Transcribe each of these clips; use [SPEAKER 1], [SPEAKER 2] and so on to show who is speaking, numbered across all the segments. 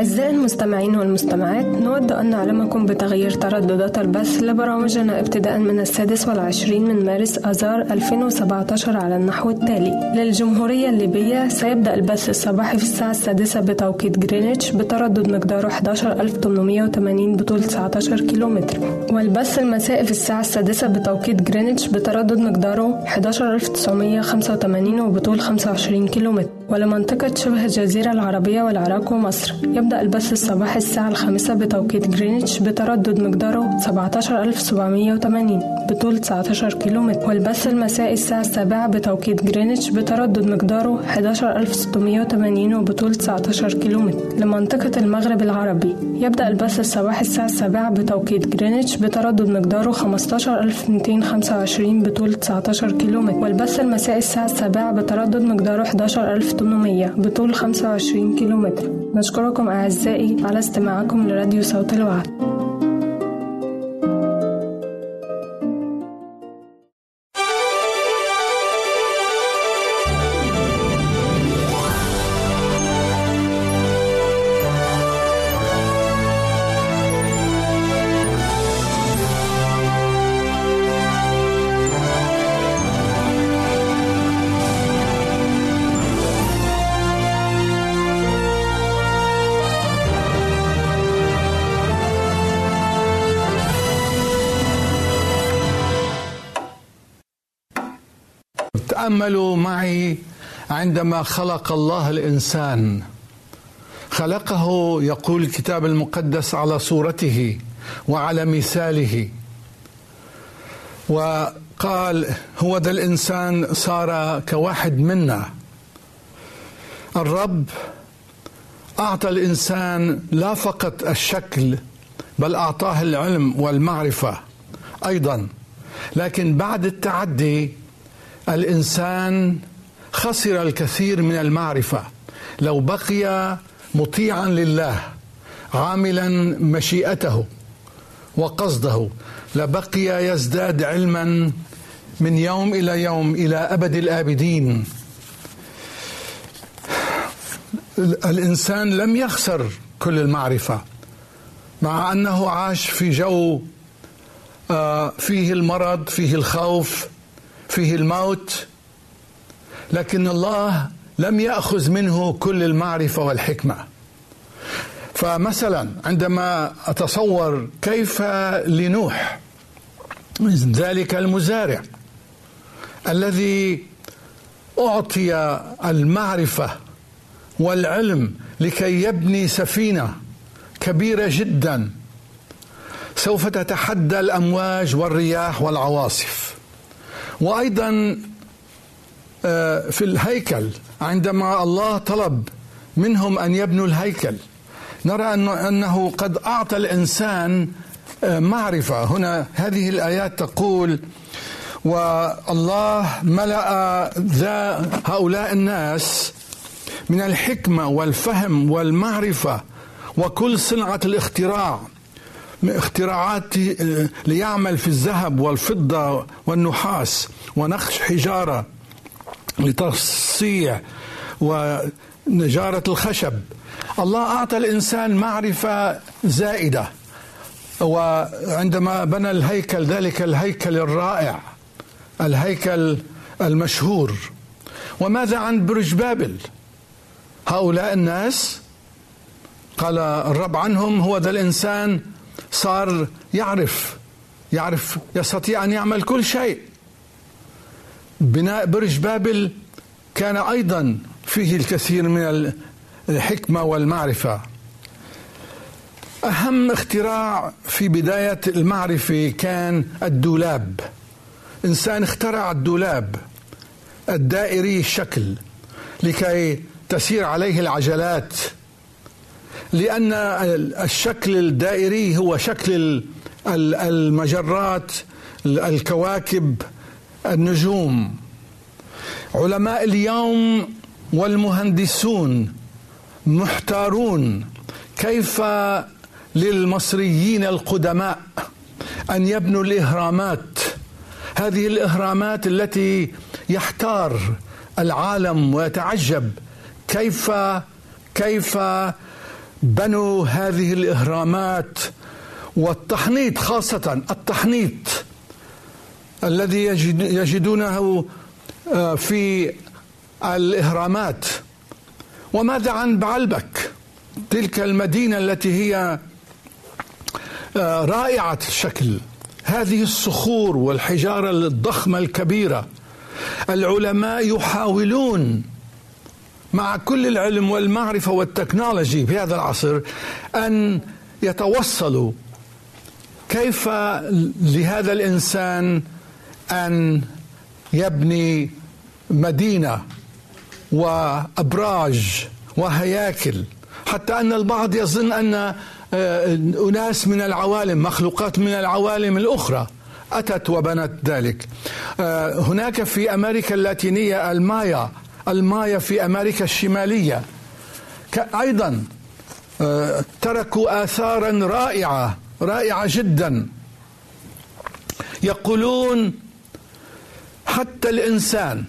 [SPEAKER 1] أعزائي المستمعين والمستمعات نود أن نعلمكم بتغيير ترددات البث لبرامجنا ابتداء من السادس والعشرين من مارس آذار 2017 على النحو التالي. للجمهورية الليبية سيبدأ البث الصباحي في الساعة السادسة بتوقيت جرينتش بتردد مقداره 11880 بطول 19 كيلومتر. والبث المسائي في الساعة السادسة بتوقيت جرينتش بتردد مقداره 11985 وبطول 25 كيلومتر. ولمنطقة شبه الجزيرة العربية والعراق ومصر يبدأ البث الصباحي الساعة الخامسة بتوقيت جرينتش بتردد مقداره 17780 بطول 19 كيلومتر. والبث المسائي الساعة السابعة بتوقيت جرينتش بتردد مقداره 11680 وبطول 19 كيلومتر. لمنطقة المغرب العربي يبدأ البث الصباحي الساعة السابعة بتوقيت جرينتش بتردد مقداره 15225 بطول 19 كيلومتر. والبث المسائي الساعة السابعة بتردد مقداره 11800 بطول 25 كيلومتر. نشكركم أعزائي على استماعكم لراديو صوت الوعد.
[SPEAKER 2] تاملوا معي عندما خلق الله الإنسان. خلقه يقول الكتاب المقدس على صورته وعلى مثاله. وقال هو ذا الإنسان صار كواحد منا. الرب أعطى الإنسان لا فقط الشكل بل أعطاه العلم والمعرفة أيضا. لكن بعد التعدي الإنسان خسر الكثير من المعرفة. لو بقي مطيعا لله عاملا مشيئته وقصده لبقي يزداد علما من يوم إلى يوم إلى أبد الآبدين. الإنسان لم يخسر كل المعرفة مع أنه عاش في جو آه، فيه المرض فيه الخوف فيه الموت لكن الله لم يأخذ منه كل المعرفة والحكمة. فمثلا عندما أتصور كيف لنوح ذلك المزارع الذي أعطي المعرفة والعلم لكي يبني سفينة كبيرة جدا سوف تتحدى الأمواج والرياح والعواصف. وأيضا آه، في الهيكل عندما الله طلب منهم أن يبنوا الهيكل نرى أنه قد أعطى الإنسان آه، معرفة. هنا هذه الآيات تقول والله ملأ ذا هؤلاء الناس من الحكمة والفهم والمعرفة وكل صنعة الاختراع. اختراعات ليعمل في الذهب والفضة والنحاس ونقش حجارة لتصيع ونجارة الخشب. الله أعطى الإنسان معرفة زائدة وعندما بنى الهيكل ذلك الهيكل الرائع الهيكل المشهور. وماذا عن برج بابل؟ هؤلاء الناس قال الرب عنهم هو ذا الإنسان صار يعرف يعرف يستطيع أن يعمل كل شيء. بناء برج بابل كان أيضا فيه الكثير من الحكمة والمعرفة. أهم اختراع في بداية المعرفة كان الدولاب. إنسان اخترع الدولاب الدائري الشكل لكي تسير عليه العجلات. لأن الشكل الدائري هو شكل المجرات الكواكب النجوم. علماء اليوم والمهندسون محتارون كيف للمصريين القدماء أن يبنوا الإهرامات. هذه الإهرامات التي يحتار العالم ويتعجب كيف كيف بنوا هذه الإهرامات والتحنيط خاصة التحنيط الذي يجدونه آه، في الإهرامات. وماذا عن بعلبك؟ تلك المدينة التي هي آه، رائعة الشكل. هذه الصخور والحجارة الضخمة الكبيرة. العلماء يحاولون مع كل العلم والمعرفة والتكنولوجي في هذا العصر أن يتوصلوا كيف لهذا الإنسان أن يبني مدينة وأبراج وهياكل حتى أن البعض يظن أن آه، أناس من العوالم مخلوقات من العوالم الأخرى أتت وبنت ذلك. آه، هناك في أمريكا اللاتينية المايا المايا في أمريكا الشمالية. أيضا آه، تركوا اثارا رائعة رائعة جدا. يقولون حتى الإنسان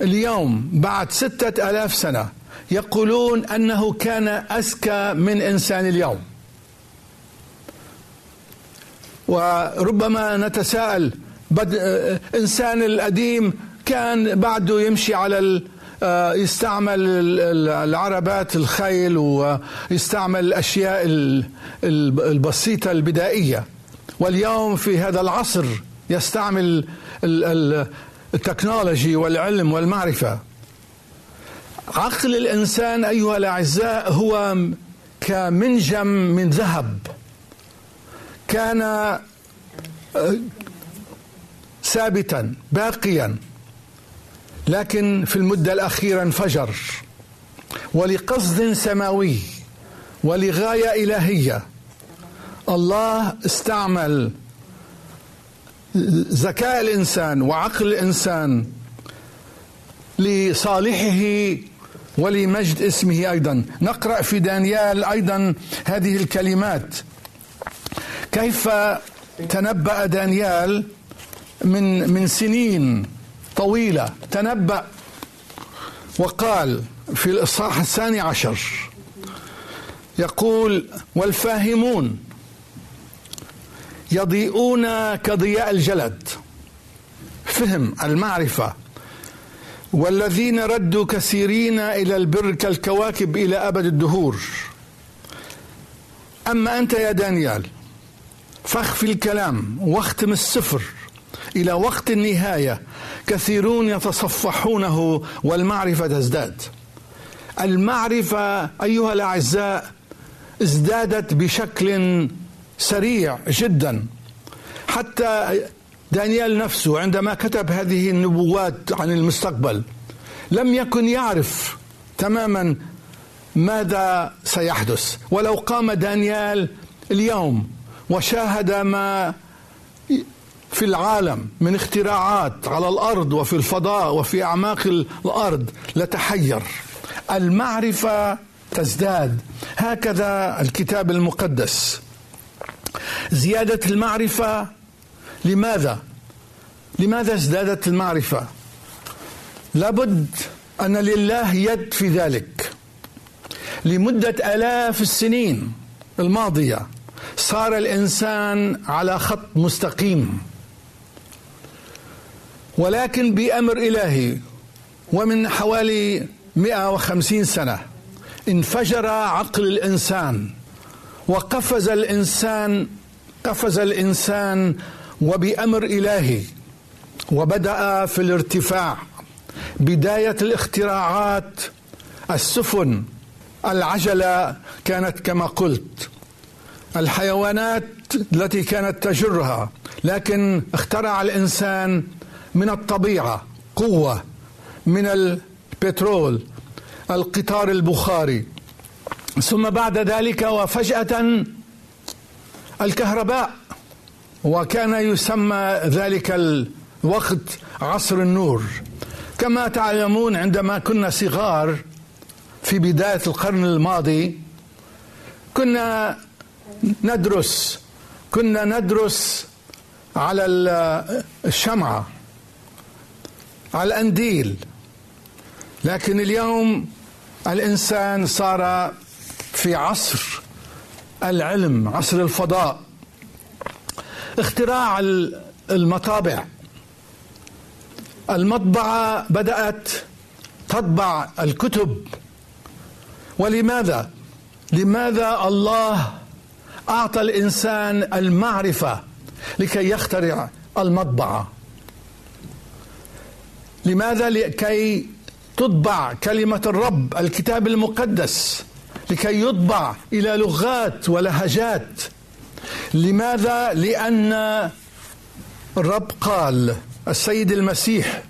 [SPEAKER 2] اليوم بعد ستة ألاف سنة يقولون أنه كان أذكى من إنسان اليوم. وربما نتساءل بد... إنسان القديم كان بعده يمشي على آه، يستعمل العربات الخيل ويستعمل الأشياء البسيطة البدائية. واليوم في هذا العصر يستعمل التكنولوجي والعلم والمعرفة. عقل الإنسان أيها الأعزاء هو كمنجم من ذهب. كان آه، ثابتا باقيا. لكن في المدة الأخيرة انفجر. ولقصد سماوي ولغاية إلهية الله استعمل ذكاء الإنسان وعقل الإنسان لصالحه ولمجد اسمه أيضا. نقرأ في دانيال أيضا هذه الكلمات. كيف تنبأ دانيال من من سنين؟ طويلة. تنبأ وقال في الإصحاح الثاني عشر يقول والفاهمون يضيئون كضياء الجلد. فهم المعرفة. والذين ردوا كثيرين إلى البر كالكواكب إلى أبد الدهور. أما أنت يا دانيال فاخفي الكلام واختم السفر إلى وقت النهاية كثيرون يتصفحونه والمعرفة تزداد. المعرفة أيها الأعزاء ازدادت بشكل سريع جدا. حتى دانيال نفسه عندما كتب هذه النبوات عن المستقبل لم يكن يعرف تماما ماذا سيحدث. ولو قام دانيال اليوم وشاهد ما في العالم من اختراعات على الأرض وفي الفضاء وفي أعماق الأرض لتحير. المعرفة تزداد. هكذا الكتاب المقدس. زيادة المعرفة لماذا؟ لماذا ازدادت المعرفة؟ لابد أن لله يد في ذلك. لمدة آلاف السنين الماضية صار الإنسان على خط مستقيم. ولكن بأمر إلهي ومن حوالي 150 سنة انفجر عقل الإنسان وقفز الإنسان قفز الإنسان وبأمر إلهي وبدأ في الارتفاع بداية الاختراعات السفن العجلة كانت كما قلت الحيوانات التي كانت تجرها لكن اخترع الإنسان من الطبيعة قوة من البترول القطار البخاري. ثم بعد ذلك وفجأة الكهرباء وكان يسمى ذلك الوقت عصر النور. كما تعلمون عندما كنا صغار في بداية القرن الماضي كنا ندرس كنا ندرس على الشمعة. على الأنديل. لكن اليوم الإنسان صار في عصر العلم عصر الفضاء. اختراع المطابع. المطبعة بدأت تطبع الكتب. ولماذا؟ لماذا الله أعطى الإنسان المعرفة لكي يخترع المطبعة؟ لماذا لكي تطبع كلمة الرب الكتاب المقدس؟ لكي يطبع إلى لغات ولهجات. لماذا؟ لأن الرب قال السيد المسيح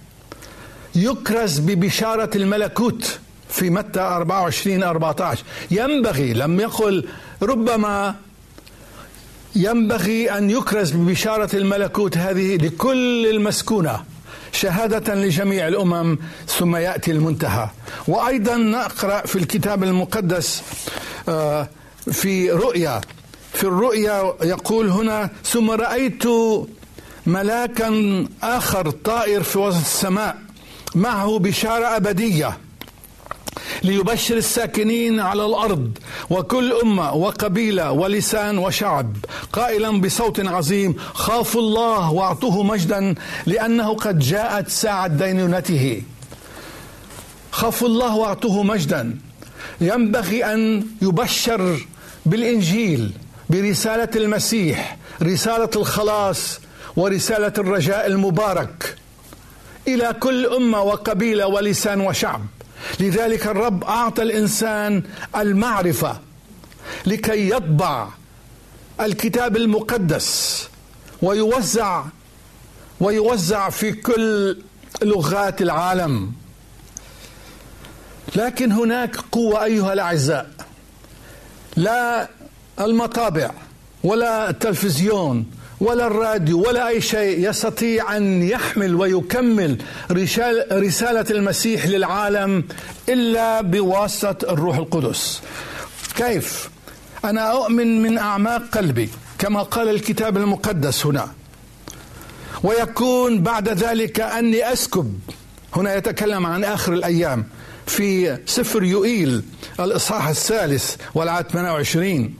[SPEAKER 2] يكرز ببشارة الملكوت في متى 24 14 ينبغي لم يقل ربما ينبغي أن يكرز ببشارة الملكوت هذه لكل المسكونة. شهادة لجميع الأمم ثم يأتي المنتهى. وأيضا نقرأ في الكتاب المقدس آه، في رؤيا. في الرؤيا يقول هنا ثم رأيت ملاكا آخر طائر في وسط السماء معه بشارة أبدية. ليبشر الساكنين على الأرض وكل أمة وقبيلة ولسان وشعب. قائلا بصوت عظيم خافوا الله واعطوه مجدا لأنه قد جاءت ساعة دينونته. خافوا الله واعطوه مجدا. ينبغي أن يبشر بالإنجيل برسالة المسيح رسالة الخلاص ورسالة الرجاء المبارك إلى كل أمة وقبيلة ولسان وشعب. لذلك الرب أعطى الإنسان المعرفة لكي يطبع الكتاب المقدس ويوزع ويوزع في كل لغات العالم. لكن هناك قوة أيها الأعزاء لا المطابع ولا التلفزيون ولا الراديو ولا أي شيء يستطيع أن يحمل ويكمل رسالة المسيح للعالم إلا بواسطة الروح القدس. كيف؟ أنا أؤمن من أعماق قلبي كما قال الكتاب المقدس هنا. ويكون بعد ذلك أني أسكب. هنا يتكلم عن آخر الأيام في سفر يوئيل الإصحاح الثالث والعدد 28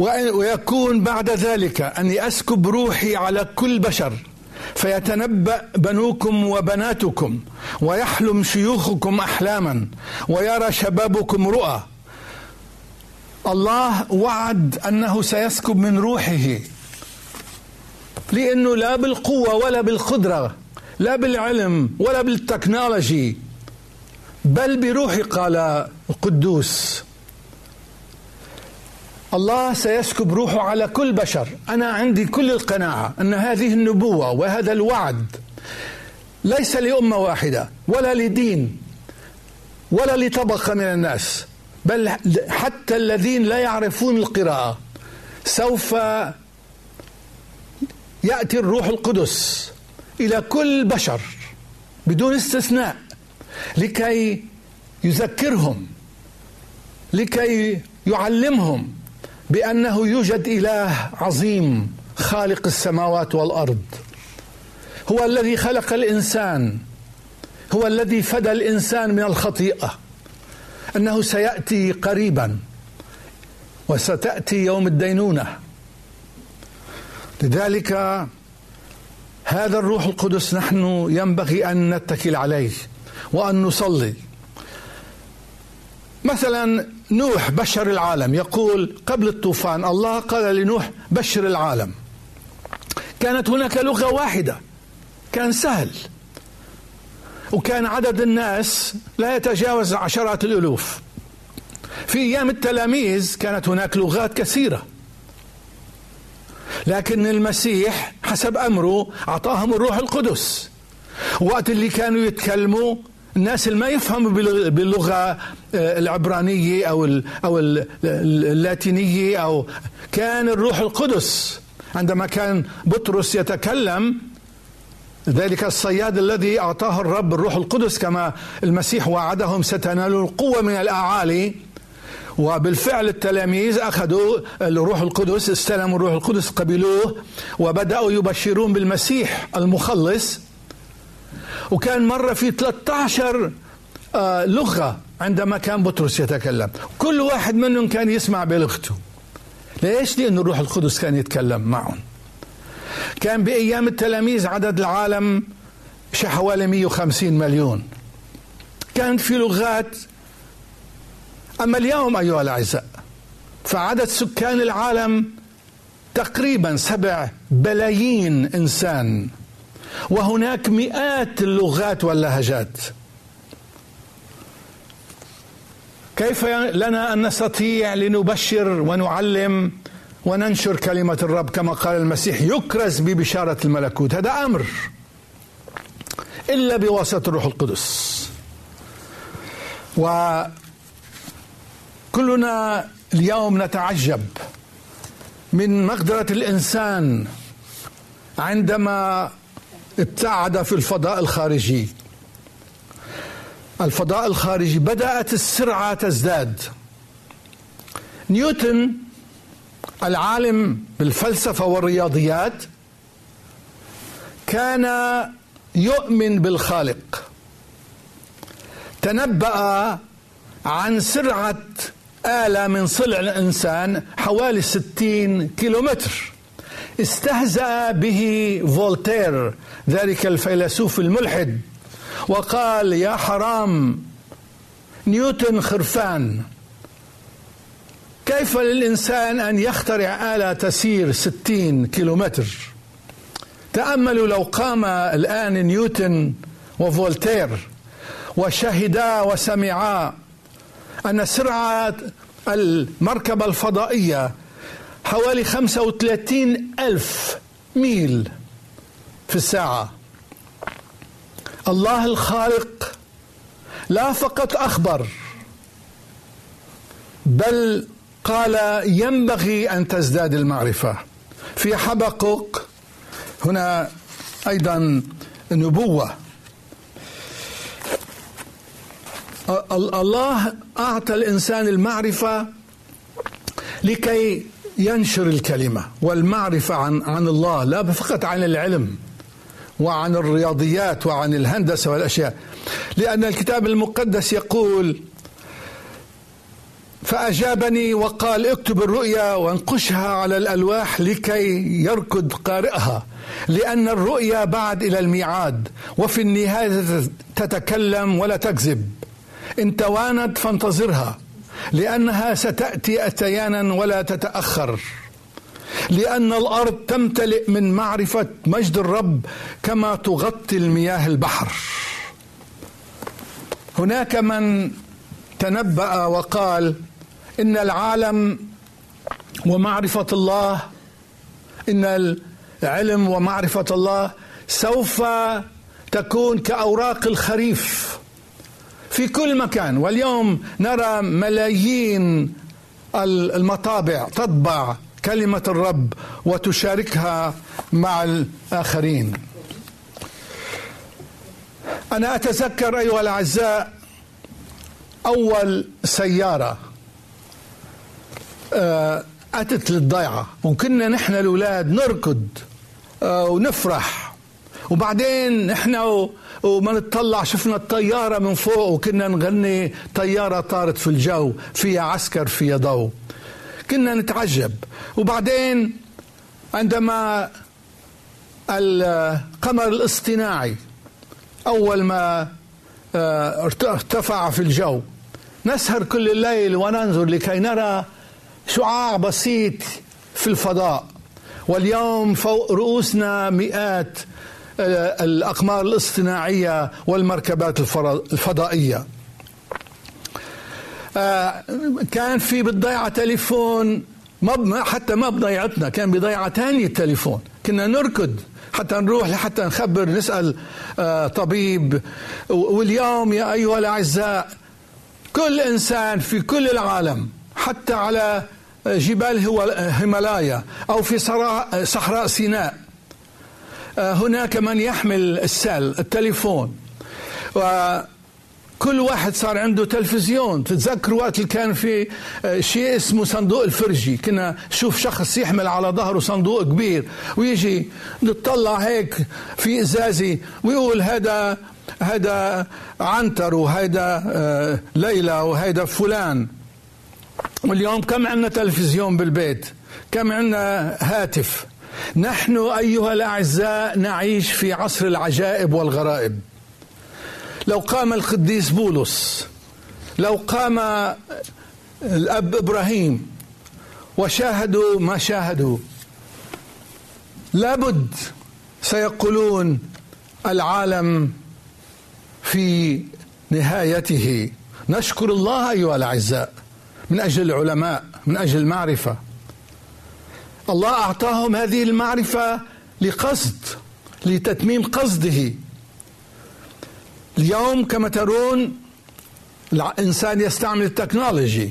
[SPEAKER 2] ويكون بعد ذلك أني أسكب روحي على كل بشر فيتنبأ بنوكم وبناتكم ويحلم شيوخكم أحلاما ويرى شبابكم رؤى. الله وعد أنه سيسكب من روحه لأنه لا بالقوة ولا بالقدرة لا بالعلم ولا بالتكنولوجي بل بروحي قال القدوس. الله سيسكب روحه على كل بشر. أنا عندي كل القناعة أن هذه النبوة وهذا الوعد ليس لأمة واحدة ولا لدين ولا لطبقة من الناس بل حتى الذين لا يعرفون القراءة سوف يأتي الروح القدس إلى كل بشر بدون استثناء لكي يذكرهم لكي يعلمهم. بأنه يوجد إله عظيم خالق السماوات والأرض. هو الذي خلق الإنسان. هو الذي فدى الإنسان من الخطيئة. أنه سيأتي قريبا وستأتي يوم الدينونة. لذلك هذا الروح القدس نحن ينبغي أن نتكل عليه وأن نصلي. مثلا نوح بشر العالم. يقول قبل الطوفان الله قال لنوح بشر العالم. كانت هناك لغة واحدة. كان سهل. وكان عدد الناس لا يتجاوز عشرات الألوف. في أيام التلاميذ كانت هناك لغات كثيرة. لكن المسيح حسب أمره أعطاهم الروح القدس. وقت اللي كانوا يتكلموا الناس اللي ما يفهموا باللغة آه، العبرانية أو أو اللاتينية أو كان الروح القدس. عندما كان بطرس يتكلم ذلك الصياد الذي أعطاه الرب الروح القدس كما المسيح وعدهم ستنالوا القوة من الأعالي. وبالفعل التلاميذ أخذوا الروح القدس استلموا الروح القدس قبلوه وبدأوا يبشرون بالمسيح المخلص. وكان مرة في 13 آه، لغة عندما كان بطرس يتكلم. كل واحد منهم كان يسمع بلغته. ليش؟ لأن الروح القدس كان يتكلم معهم. كان بأيام التلاميذ عدد العالم حوالي 150 مليون. كانت في لغات. أما اليوم أيها الأعزاء فعدد سكان العالم تقريبا سبع بلايين إنسان. وهناك مئات اللغات واللهجات. كيف لنا أن نستطيع لنبشر ونعلم وننشر كلمة الرب كما قال المسيح يكرز ببشارة الملكوت. هذا أمر. إلا بواسطة الروح القدس. وكلنا اليوم نتعجب من مقدرة الإنسان عندما ابتعد في الفضاء الخارجي. الفضاء الخارجي بدأت السرعة تزداد. نيوتن العالم بالفلسفة والرياضيات كان يؤمن بالخالق. تنبأ عن سرعة آلة من صلع الإنسان حوالي ستين كيلومتر. استهزأ به فولتير ذلك الفيلسوف الملحد وقال يا حرام نيوتن خرفان كيف للإنسان أن يخترع آلة تسير ستين كيلومتر؟ تأملوا لو قام الآن نيوتن وفولتير وشهدا وسمعا أن سرعة المركبة الفضائية حوالي 35 ألف ميل في الساعة. الله الخالق لا فقط أخبر بل قال ينبغي أن تزداد المعرفة. في حبقق هنا أيضا نبوة. الله أعطى الإنسان المعرفة لكي ينشر الكلمة والمعرفة عن عن الله لا فقط عن العلم وعن الرياضيات وعن الهندسة والأشياء. لأن الكتاب المقدس يقول فأجابني وقال اكتب الرؤيا وانقشها على الألواح لكي يركض قارئها لأن الرؤيا بعد إلى الميعاد وفي النهاية تتكلم ولا تكذب. إن توانت فانتظرها. لأنها ستأتي أتيانا ولا تتأخر. لأن الأرض تمتلئ من معرفة مجد الرب كما تغطي المياه البحر. هناك من تنبأ وقال إن العالم ومعرفة الله إن العلم ومعرفة الله سوف تكون كأوراق الخريف. في كل مكان. واليوم نرى ملايين المطابع تطبع كلمة الرب وتشاركها مع الآخرين. أنا أتذكر أيها الأعزاء أول سيارة آه، أتت للضيعة. وكنا نحن الأولاد نركض آه، ونفرح. وبعدين نحن وما نطلع شفنا الطيارة من فوق وكنا نغني طيارة طارت في الجو فيها عسكر فيها ضوء. كنا نتعجب. وبعدين عندما القمر الاصطناعي أول ما آه، ارتفع في الجو نسهر كل الليل وننظر لكي نرى شعاع بسيط في الفضاء. واليوم فوق رؤوسنا مئات الأقمار الاصطناعية والمركبات الفضائية. آه، كان في بالضيعة تليفون حتى ما بضيعتنا كان بضيعة تانية التليفون كنا نركض حتى نروح لحتى نخبر نسأل آه، طبيب واليوم يا أيها الأعزاء كل إنسان في كل العالم حتى على جبال هيمالايا أو في صحراء سيناء آه، هناك من يحمل السل التليفون. كل واحد صار عنده تلفزيون. تتذكر وقت اللي كان في آه، شيء اسمه صندوق الفرجي. كنا شوف شخص يحمل على ظهره صندوق كبير. ويجي نطلع هيك في إزازي ويقول هذا هذا عنتر وهذا آه، ليلى وهذا فلان. واليوم كم عندنا تلفزيون بالبيت؟ كم عندنا هاتف؟ نحن أيها الأعزاء نعيش في عصر العجائب والغرائب. لو قام القديس بولس لو قام الأب إبراهيم وشاهدوا ما شاهدوا لابد سيقولون العالم في نهايته. نشكر الله أيها الأعزاء من أجل العلماء من أجل المعرفة. الله أعطاهم هذه المعرفة لقصد لتتميم قصده. اليوم كما ترون الإنسان يستعمل التكنولوجي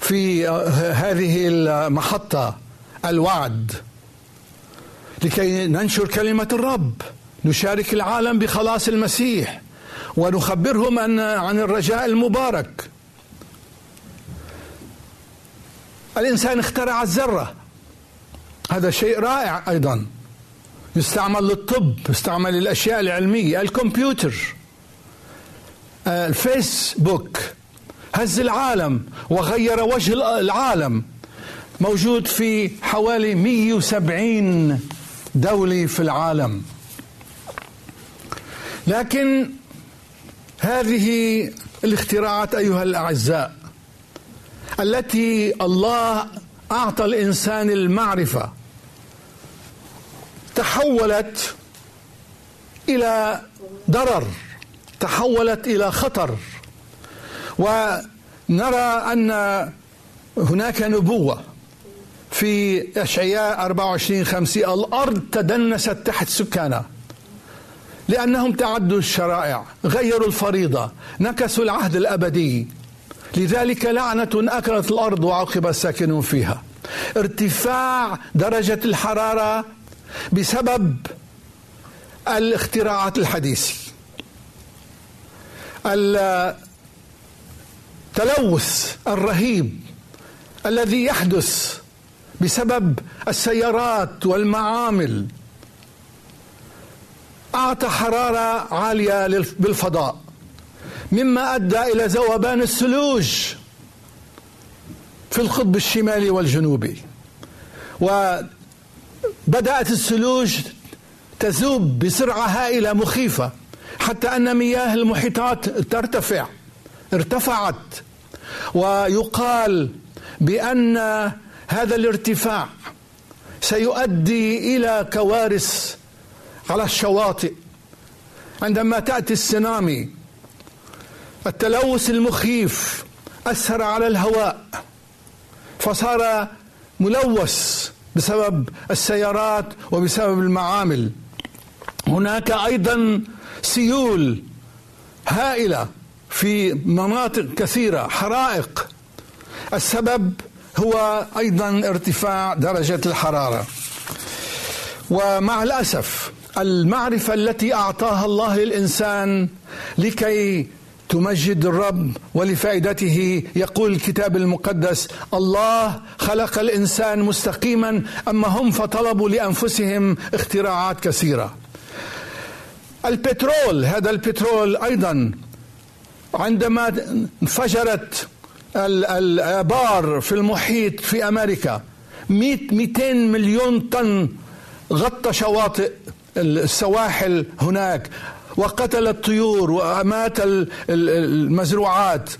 [SPEAKER 2] في هذه المحطة الوعد. لكي ننشر كلمة الرب نشارك العالم بخلاص المسيح ونخبرهم أن عن الرجاء المبارك. الإنسان اخترع الذرة. هذا شيء رائع أيضا. يستعمل للطب يستعمل للأشياء العلمية الكمبيوتر آه، الفيسبوك. هز العالم وغير وجه العالم. موجود في حوالي 170 دولة في العالم. لكن هذه الاختراعات أيها الأعزاء التي الله أعطى الإنسان المعرفة تحولت إلى ضرر تحولت إلى خطر. ونرى أن هناك نبوة في أشعياء 24 50 الأرض تدنست تحت سكانها لأنهم تعدوا الشرائع غيروا الفريضة نكسوا العهد الأبدي. لذلك لعنة أكلت الأرض وعوقب الساكنون فيها. ارتفاع درجة الحرارة بسبب الاختراعات الحديثة التلوث الرهيب الذي يحدث بسبب السيارات والمعامل. أعطى حرارة عالية بالفضاء. مما أدى إلى ذوبان الثلوج في القطب الشمالي والجنوبي. بدأت الثلوج تذوب بسرعة هائلة مخيفة حتى أن مياه المحيطات ترتفع ارتفعت. ويقال بأن هذا الارتفاع سيؤدي إلى كوارث على الشواطئ. عندما تأتي السنامي التلوث المخيف أثر على الهواء فصار ملوث بسبب السيارات وبسبب المعامل. هناك أيضا سيول هائلة في مناطق كثيرة حرائق. السبب هو أيضا ارتفاع درجة الحرارة. ومع الأسف المعرفة التي أعطاها الله للإنسان لكي تمجد الرب ولفائدته. يقول الكتاب المقدس الله خلق الإنسان مستقيما أما هم فطلبوا لأنفسهم اختراعات كثيرة. البترول هذا البترول أيضا عندما انفجرت الآبار في المحيط في أمريكا 100 200 مليون طن غطى شواطئ السواحل هناك. وقتل الطيور وأمات المزروعات.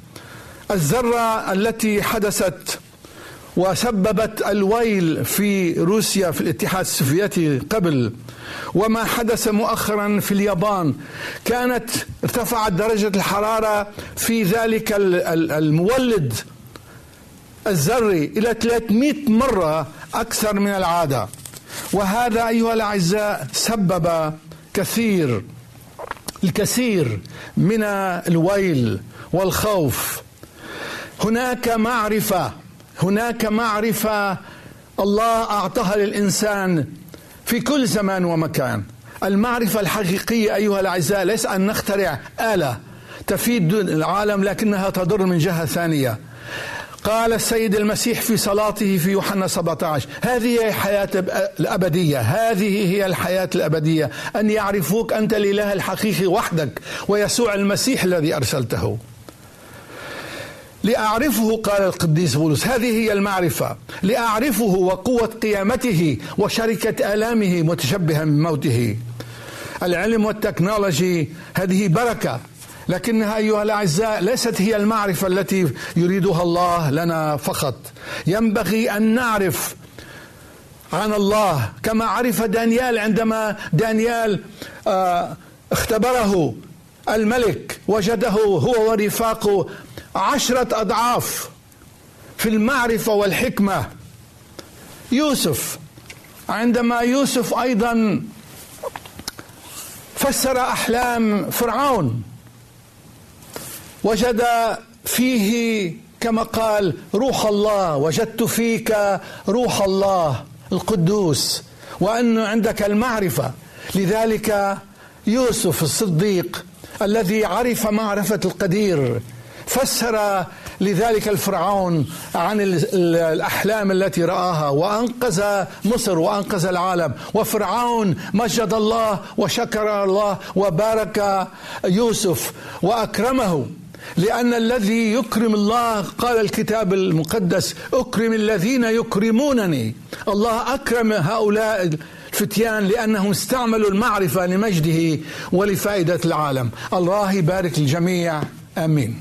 [SPEAKER 2] الذرة التي حدثت وسببت الويل في روسيا في الاتحاد السوفيتي قبل. وما حدث مؤخرا في اليابان. كانت ارتفعت درجة الحرارة في ذلك المولد الذري إلى 300 مرة أكثر من العادة. وهذا أيها الأعزاء سبب كثير. الكثير من الويل والخوف. هناك معرفة هناك معرفة الله أعطاها للإنسان في كل زمان ومكان. المعرفة الحقيقية أيها الأعزاء ليس أن نخترع آلة تفيد العالم لكنها تضر من جهة ثانية. قال السيد المسيح في صلاته في يوحنا 17 هذه هي الحياة الأبدية هذه هي الحياة الأبدية أن يعرفوك أنت الإله الحقيقي وحدك ويسوع المسيح الذي أرسلته. لأعرفه قال القديس بولس هذه هي المعرفة. لأعرفه وقوة قيامته وشركة آلامه متشبها من موته. العلم والتكنولوجي هذه بركة. لكنها أيها الأعزاء ليست هي المعرفة التي يريدها الله لنا فقط. ينبغي أن نعرف عن الله كما عرف دانيال عندما دانيال آه، اختبره الملك وجده هو ورفاقه عشرة أضعاف في المعرفة والحكمة. يوسف عندما يوسف أيضا فسر أحلام فرعون وجد فيه كما قال روح الله وجدت فيك روح الله القدوس وأن عندك المعرفة. لذلك يوسف الصديق الذي عرف معرفة القدير فسر لذلك الفرعون عن الأحلام التي رآها وأنقذ مصر وأنقذ العالم. وفرعون مجد الله وشكر الله وبارك يوسف وأكرمه. لأن الذي يكرم الله قال الكتاب المقدس أكرم الذين يكرمونني. الله أكرم هؤلاء الفتيان لأنهم استعملوا المعرفة لمجده ولفائدة العالم. الله يبارك الجميع. آمين.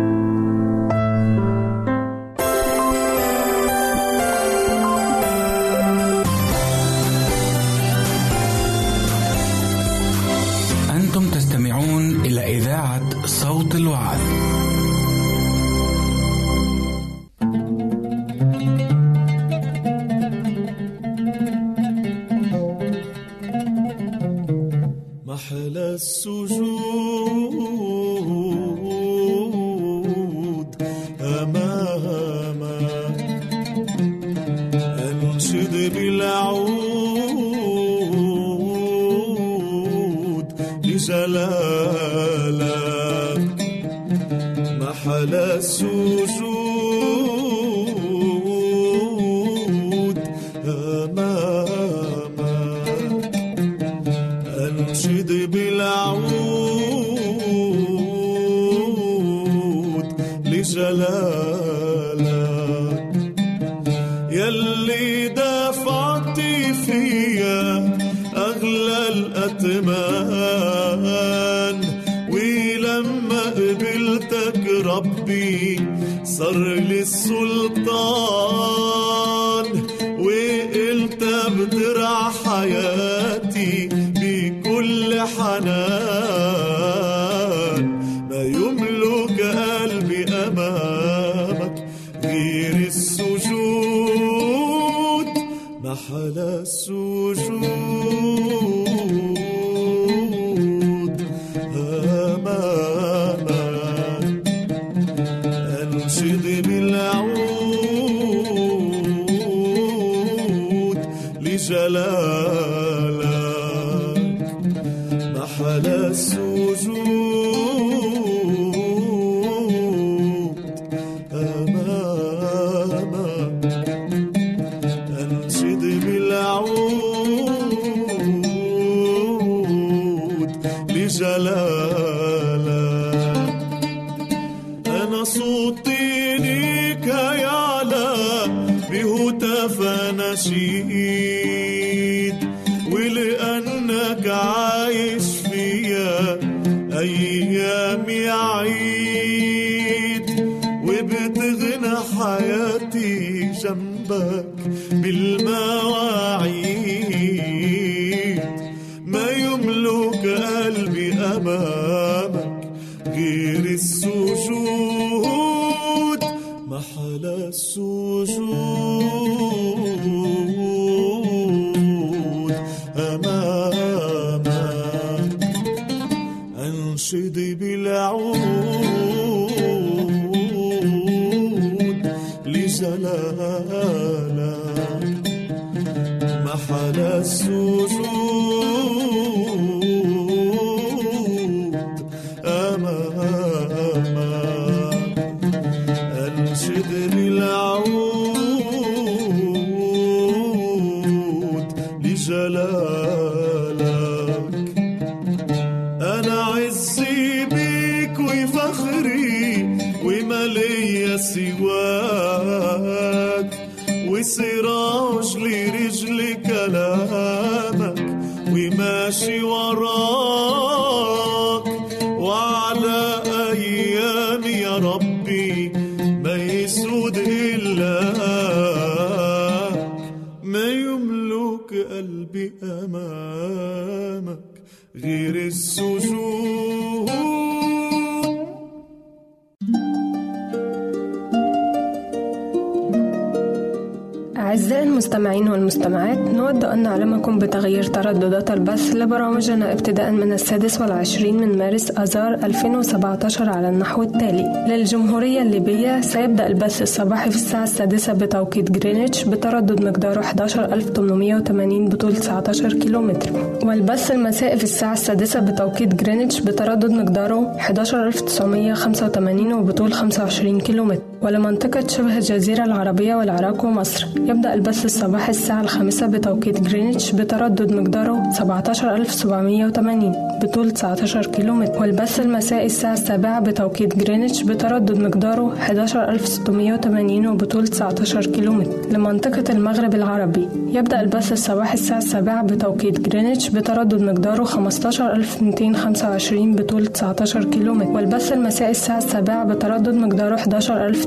[SPEAKER 1] البث لبرامجنا ابتداء من السادس والعشرين من مارس آذار 2017 على النحو التالي. للجمهورية الليبية سيبدأ البث الصباحي في الساعة السادسة بتوقيت جرينتش بتردد مقداره 11880 بطول 19 كيلومتر. والبث المسائي في الساعة السادسة بتوقيت جرينتش بتردد مقداره 11985 وبطول 25 كيلومتر. ولمنطقة شبه الجزيرة العربية والعراق ومصر. يبدأ البث الصباحي الساعة الخامسة بتوقيت جرينتش بتردد مقداره 17780 بطول 19 كيلومتر. والبث المسائي الساعة السابعة بتوقيت جرينتش بتردد مقداره 11680 وبطول 19 كيلومتر. لمنطقة المغرب العربي يبدأ البث الصباحي الساعة السابعة بتوقيت جرينتش بتردد مقداره 15225 بطول 19 كيلومتر. والبث المسائي الساعة السابعة بتردد مقداره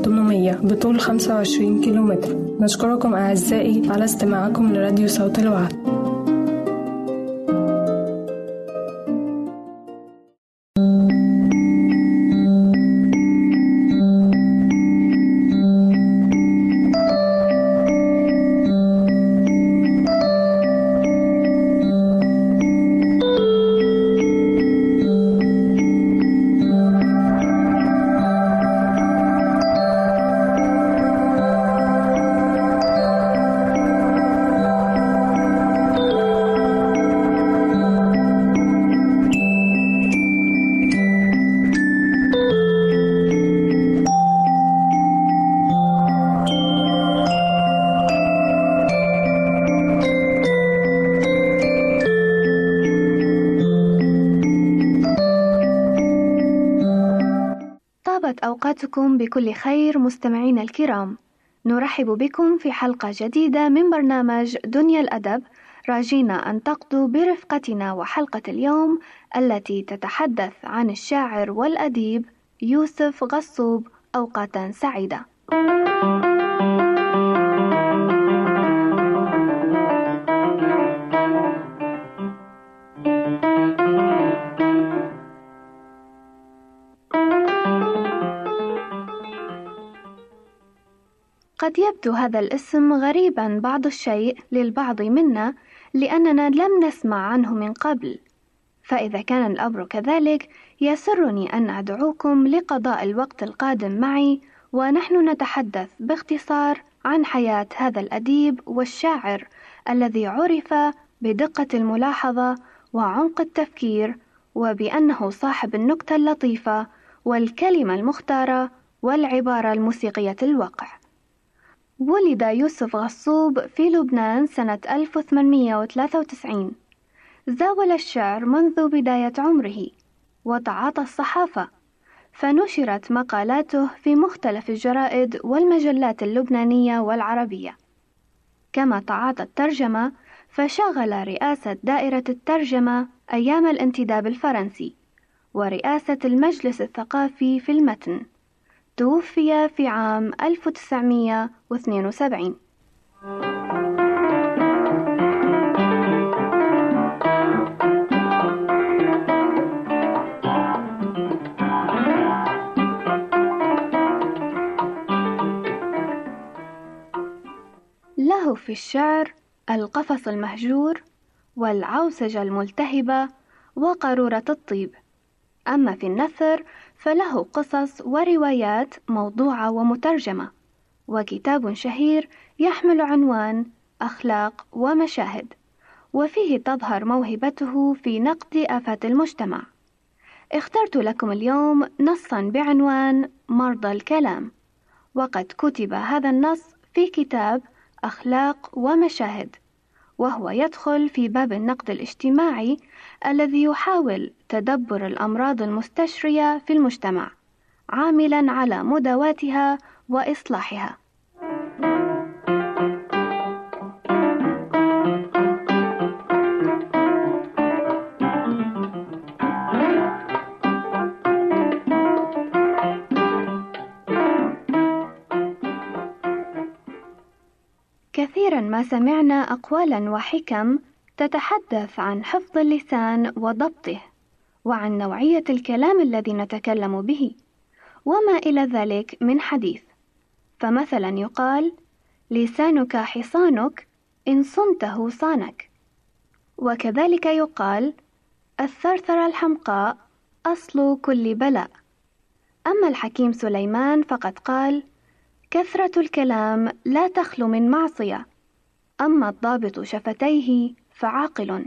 [SPEAKER 1] 11800 بطول 25 كيلومتر. نشكركم أعزائي على استماعكم لراديو صوت الوعد.
[SPEAKER 3] بكل خير مستمعينا الكرام. نرحب بكم في حلقة جديدة من برنامج دنيا الأدب. راجينا أن تقضوا برفقتنا وحلقة اليوم التي تتحدث عن الشاعر والأديب يوسف غصوب أوقاتا سعيدة. قد يبدو هذا الاسم غريبا بعض الشيء للبعض منا لأننا لم نسمع عنه من قبل فإذا كان الأمر كذلك يسرني أن أدعوكم لقضاء الوقت القادم معي ونحن نتحدث باختصار عن حياة هذا الأديب والشاعر الذي عرف بدقة الملاحظة وعمق التفكير وبأنه صاحب النكتة اللطيفة والكلمة المختارة والعبارة الموسيقية الوقع. ولد يوسف غصوب في لبنان سنة 1893 زاول الشعر منذ بداية عمره. وتعاطى الصحافة. فنشرت مقالاته في مختلف الجرائد والمجلات اللبنانية والعربية. كما تعاطى الترجمة فشغل رئاسة دائرة الترجمة أيام الانتداب الفرنسي. ورئاسة المجلس الثقافي في المتن. توفي في عام 1972 له في الشعر القفص المهجور والعوسجة الملتهبة وقارورة الطيب. أما في النثر فله قصص وروايات موضوعة ومترجمة وكتاب شهير يحمل عنوان أخلاق ومشاهد وفيه تظهر موهبته في نقد آفات المجتمع. اخترت لكم اليوم نصا بعنوان مرضى الكلام وقد كتب هذا النص في كتاب أخلاق ومشاهد. وهو يدخل في باب النقد الاجتماعي الذي يحاول تدبر الأمراض المستشرية في المجتمع عاملا على مداواتها وإصلاحها. سمعنا أقوالا وحكم تتحدث عن حفظ اللسان وضبطه وعن نوعية الكلام الذي نتكلم به وما إلى ذلك من حديث. فمثلا يقال لسانك حصانك إن صنته صانك. وكذلك يقال الثرثرة الحمقاء أصل كل بلاء. أما الحكيم سليمان فقد قال كثرة الكلام لا تخلو من معصية. أما الضابط شفتيه فعاقل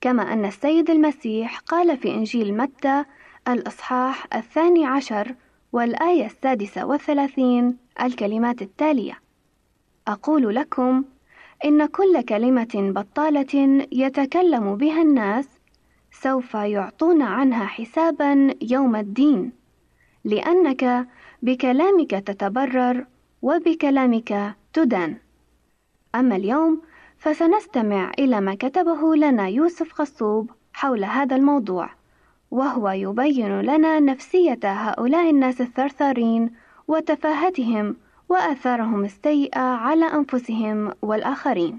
[SPEAKER 3] كما أن السيد المسيح قال في إنجيل متى الإصحاح الثاني عشر والآية السادسة والثلاثين الكلمات التالية أقول لكم إن كل كلمة بطالة يتكلم بها الناس سوف يعطون عنها حسابا يوم الدين لأنك بكلامك تتبرر وبكلامك تدان. أما اليوم فسنستمع إلى ما كتبه لنا يوسف غصوب حول هذا الموضوع وهو يبين لنا نفسية هؤلاء الناس الثرثارين وتفاهتهم وآثارهم السيئة على أنفسهم والآخرين.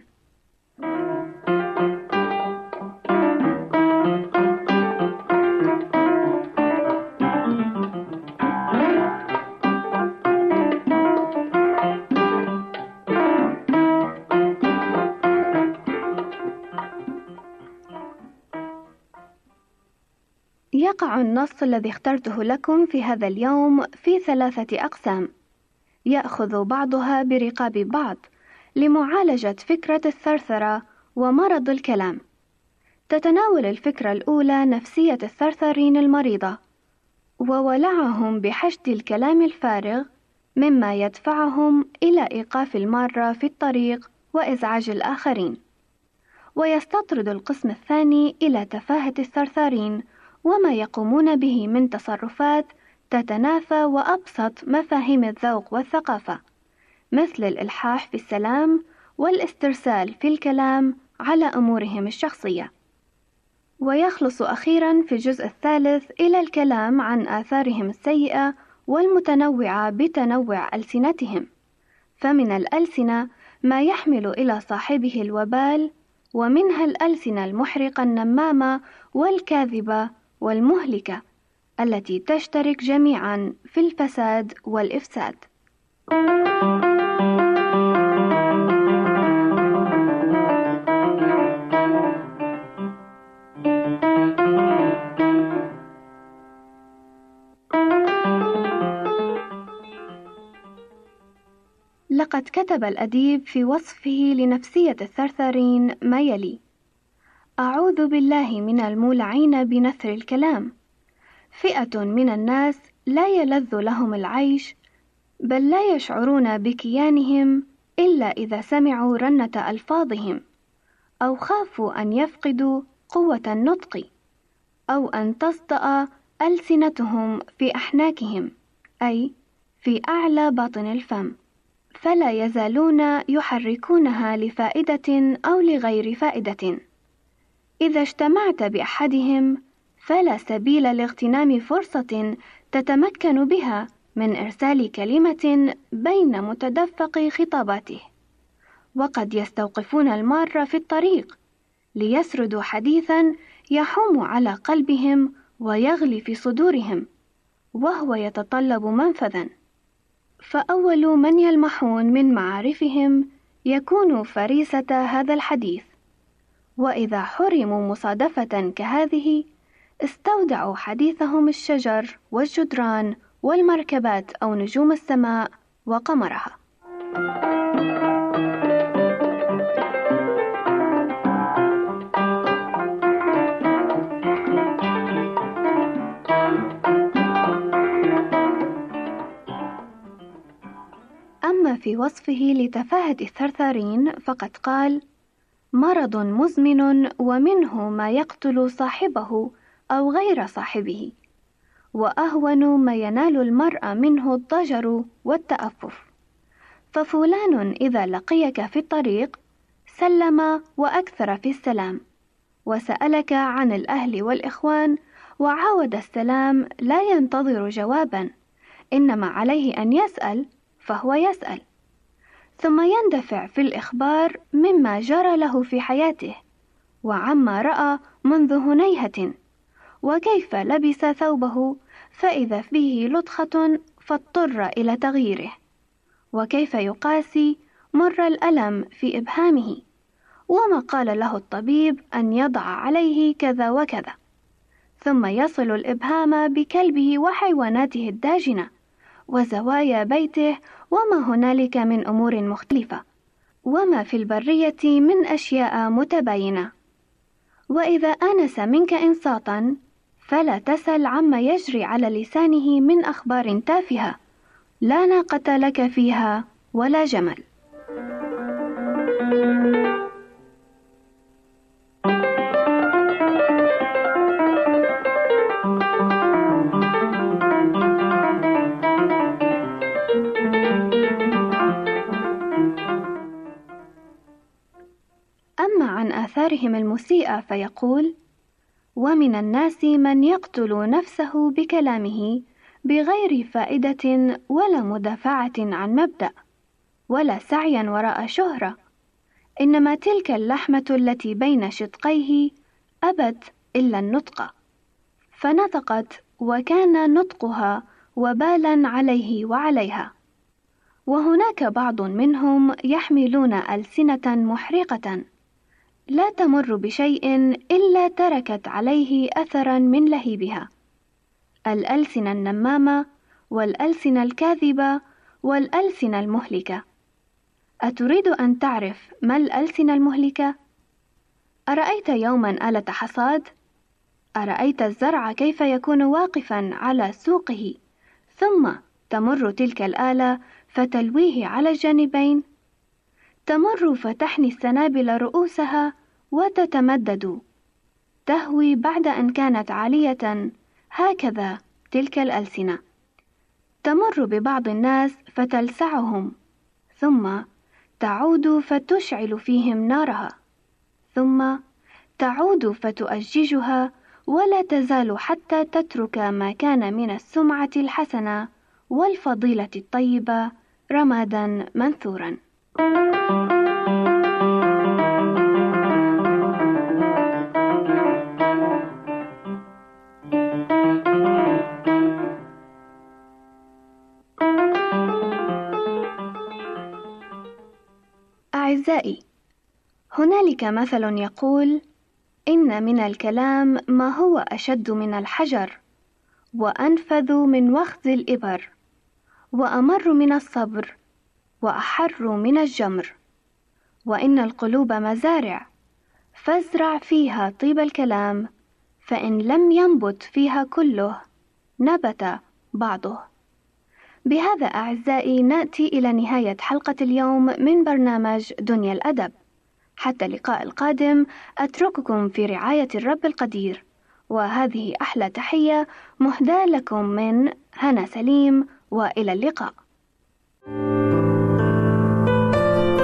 [SPEAKER 3] النص الذي اخترته لكم في هذا اليوم في ثلاثة أقسام، يأخذ بعضها برقاب بعض لمعالجة فكرة الثرثرة ومرض الكلام. تتناول الفكرة الأولى نفسية الثرثرين المريضة، وولعهم بحشد الكلام الفارغ مما يدفعهم إلى إيقاف المارة في الطريق وإزعاج الآخرين. ويستطرد القسم الثاني إلى تفاهة الثرثارين وما يقومون به من تصرفات تتنافى وأبسط مفاهيم الذوق والثقافة مثل الإلحاح في السلام والاسترسال في الكلام على أمورهم الشخصية. ويخلص أخيرا في الجزء الثالث إلى الكلام عن آثارهم السيئة والمتنوعة بتنوع ألسنتهم. فمن الألسنة ما يحمل إلى صاحبه الوبال ومنها الألسنة المحرقة النمامة والكاذبة والمهلكة التي تشترك جميعا في الفساد والإفساد. لقد كتب الأديب في وصفه لنفسية الثرثارين ما يلي: أعوذ بالله من المولعين بنثر الكلام، فئة من الناس لا يلذ لهم العيش، بل لا يشعرون بكيانهم إلا إذا سمعوا رنة ألفاظهم، أو خافوا أن يفقدوا قوة النطق، أو أن تصدأ ألسنتهم في أحناكهم، أي في أعلى باطن الفم. فلا يزالون يحركونها لفائدة أو لغير فائدة. إذا اجتمعت بأحدهم فلا سبيل لاغتنام فرصة تتمكن بها من إرسال كلمة بين متدفق خطاباته، وقد يستوقفون المار في الطريق ليسردوا حديثا يحوم على قلبهم ويغلي في صدورهم، وهو يتطلب منفذا. فأول من يلمحون من معارفهم يكون فريسة هذا الحديث، وإذا حرموا مصادفة كهذه استودعوا حديثهم الشجر والجدران والمركبات أو نجوم السماء وقمرها. أما في وصفه لتفاهة الثرثارين فقد قال: مرض مزمن ومنه ما يقتل صاحبه أو غير صاحبه، وأهون ما ينال المرء منه الضجر والتأفف، ففلان إذا لقيك في الطريق سلم وأكثر في السلام، وسألك عن الأهل والإخوان وعاود السلام لا ينتظر جوابا، إنما عليه أن يسأل فهو يسأل، ثم يندفع في الإخبار مما جرى له في حياته، وعما رأى منذ هنيهة، وكيف لبس ثوبه فإذا فيه لطخة فاضطر إلى تغييره، وكيف يقاسي مر الألم في إبهامه، وما قال له الطبيب أن يضع عليه كذا وكذا، ثم يصل الإبهام بكلبه وحيواناته الداجنة، وزوايا بيته وما هنالك من أمور مختلفة، وما في البرية من أشياء متباينة. وإذا آنس منك إنصاتا فلا تسل عما يجري على لسانه من أخبار تافهة، لا ناقة لك فيها ولا جمل. آثارهم المسيئة فيقول: ومن الناس من يقتل نفسه بكلامه بغير فائدة ولا مدافعة عن مبدأ، ولا سعيا وراء شهرة، إنما تلك اللحمة التي بين شدقيه أبت إلا النطق، فنطقت وكان نطقها وبالا عليه وعليها. وهناك بعض منهم يحملون ألسنة محرقة. لا تمر بشيء إلا تركت عليه أثرا من لهيبها الألسنة النمامة والألسنة الكاذبة والألسنة المهلكة أتريد أن تعرف ما الألسنة المهلكة؟ أرأيت يوما آلة حصاد؟ أرأيت الزرع كيف يكون واقفا على سوقه ثم تمر تلك الآلة فتلويه على الجانبين؟ تمر فتحني السنابل رؤوسها وتتمدد. تهوي بعد أن كانت عالية. هكذا تلك الألسنة. تمر ببعض الناس فتلسعهم. ثم تعود فتشعل فيهم نارها. ثم تعود فتؤججها ولا تزال حتى تترك ما كان من السمعة الحسنة والفضيلة الطيبة رمادا منثورا. أعزائي هنالك مثل يقول إن من الكلام ما هو أشد من الحجر وأنفذ من وخز الإبر وأمر من الصبر. وأحر من الجمر. وإن القلوب مزارع فازرع فيها طيب الكلام فإن لم ينبت فيها كله نبت بعضه. بهذا أعزائي نأتي إلى نهاية حلقة اليوم من برنامج دنيا الأدب. حتى اللقاء القادم أترككم في رعاية الرب القدير. وهذه أحلى تحية مهداة لكم من هنا سليم وإلى اللقاء.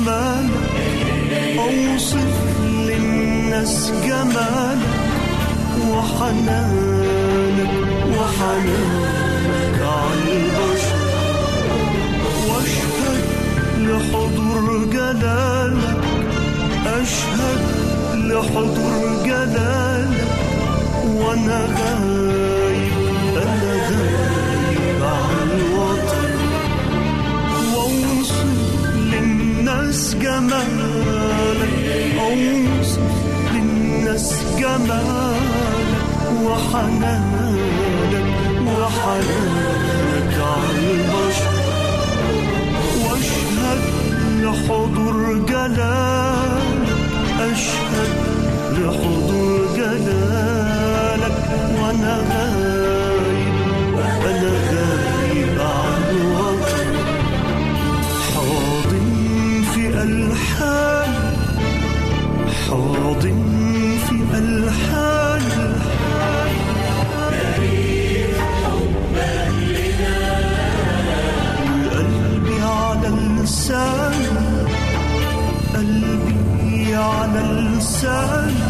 [SPEAKER 4] جمالك أوصف للناس جمالك وحنانك وحنانك على البشر. واشهد لحضور جلالك. أشهد لحضور جلالك. غايب للناس جمالك اوصف للناس جمالك وحنانك وحنانك على البشر واشهد لحضور جلالك اشهد لحضور جلالك وأنا غايب أنا غايب حاضن في ألحان حاضن في ألحان قلبي على اللسان قلبي على اللسان.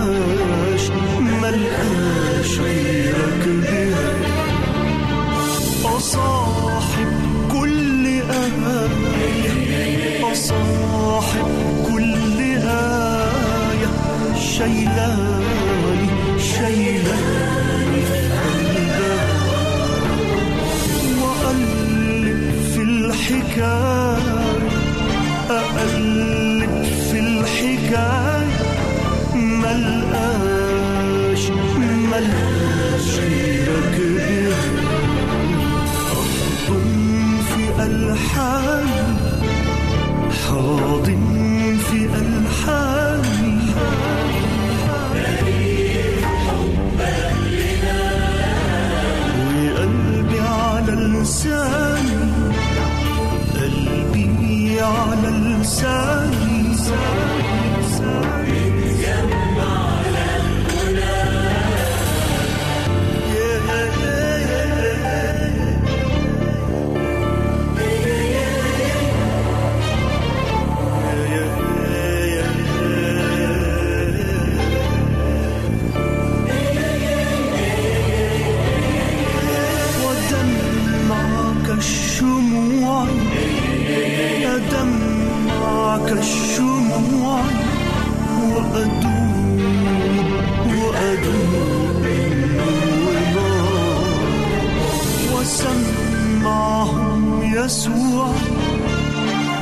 [SPEAKER 4] يسوع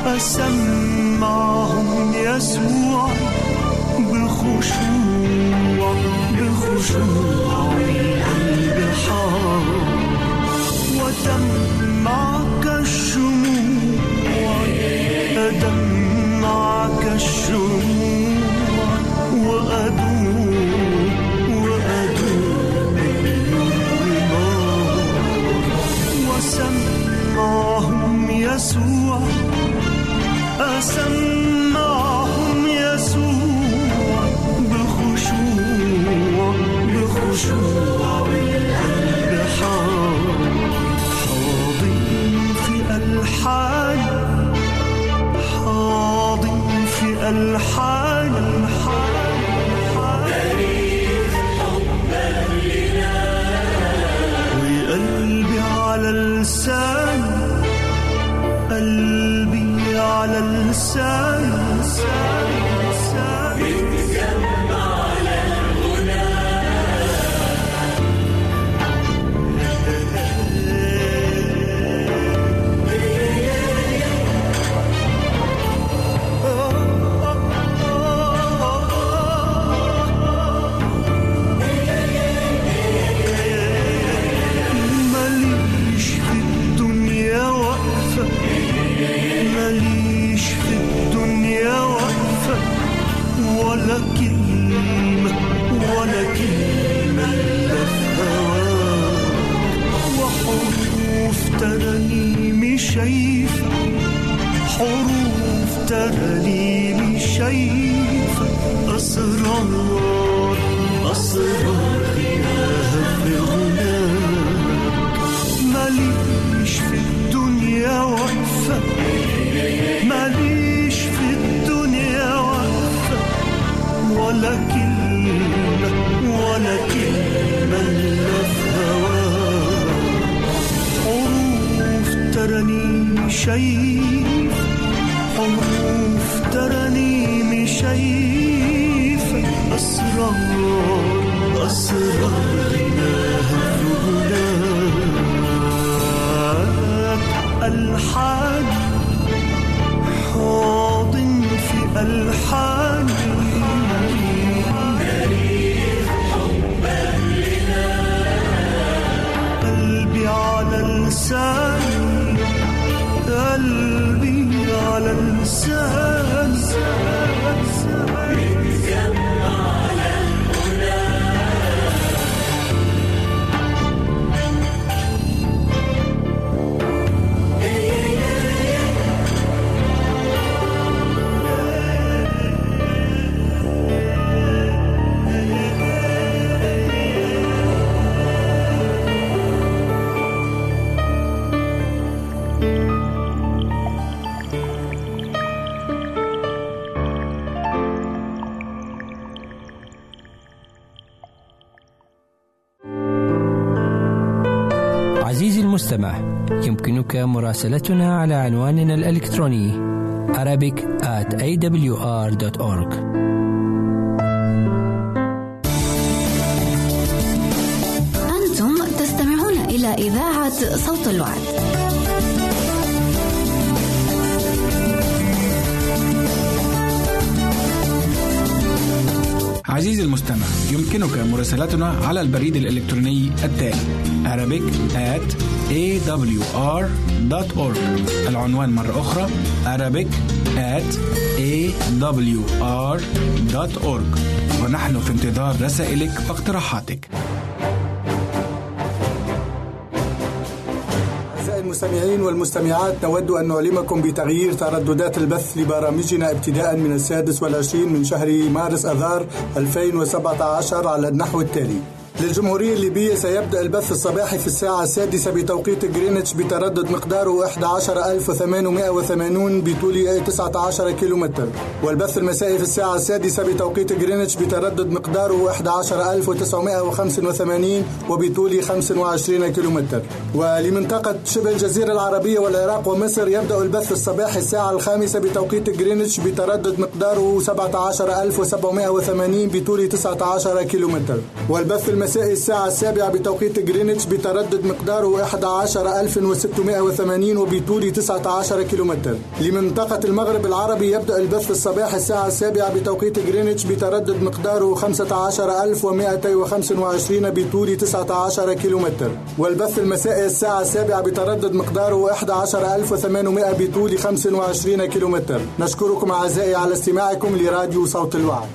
[SPEAKER 4] أسمعهم يسوع بخشوع بخشوع القلب حار ودمعك الشموع أدمعك الشموع. يسوع أسمعهم يسوع بخشوع بخشوع القلب حار حاضن في ألحان حاضن في ألحان على ترانيمي شايفة حروف ترانيمي شايفة أسرار أسرار غناها في غناك ماليش في الدنيا واقفة ماليش في الدنيا واقفة ولا كلمة ولا كلمة حروف ترانيم شايف حروف ترانيم شايف أسرار أسرار غناك ألحان حاضن في ألحان قلبي على لسان قلبي على لسان
[SPEAKER 5] مراسلتنا على عنواننا الإلكتروني Arabic at awr.org أنتم تستمعون إلى
[SPEAKER 6] إذاعة صوت الوعد.
[SPEAKER 7] عزيزي المستمع يمكنك مراسلتنا على البريد الإلكتروني التالي Arabic at awr.org العنوان مرة أخرى Arabic at awr.org ونحن في انتظار رسائلك واقتراحاتك.
[SPEAKER 8] أعزائي المستمعين والمستمعات نود أن نعلمكم بتغيير ترددات البث لبرامجنا ابتداء من السادس والعشرين من شهر مارس أذار 2017 على النحو التالي. للجمهورية الليبية سيبدأ البث الصباحي في الساعة السادسة بتوقيت جرينتش بتردد مقداره 11880 بطول 19 كيلومتر. والبث المسائي في الساعة السادسة بتوقيت جرينتش بتردد مقداره 11985 وبطول 25 كيلومتر. ولمنطقة شبه الجزيرة العربية والعراق ومصر يبدأ البث الصباحي الساعة الخامسة بتوقيت جرينتش بتردد مقداره 17780 بطول 19 كيلومتر. والبث المسائي مساء الساعة السابعة بتوقيت جرينتش بتردد مقداره 11680 وبطول 19 كيلومتر. لمنطقة المغرب العربي يبدأ البث الصباح الساعة السابعة بتوقيت جرينتش بتردد مقداره 15225 بطول 19 كيلومتر. والبث المسائي الساعة السابعة بتردد مقداره 11800 بطول 25 كيلومتر. نشكركم أعزائي على استماعكم لراديو صوت الوعد.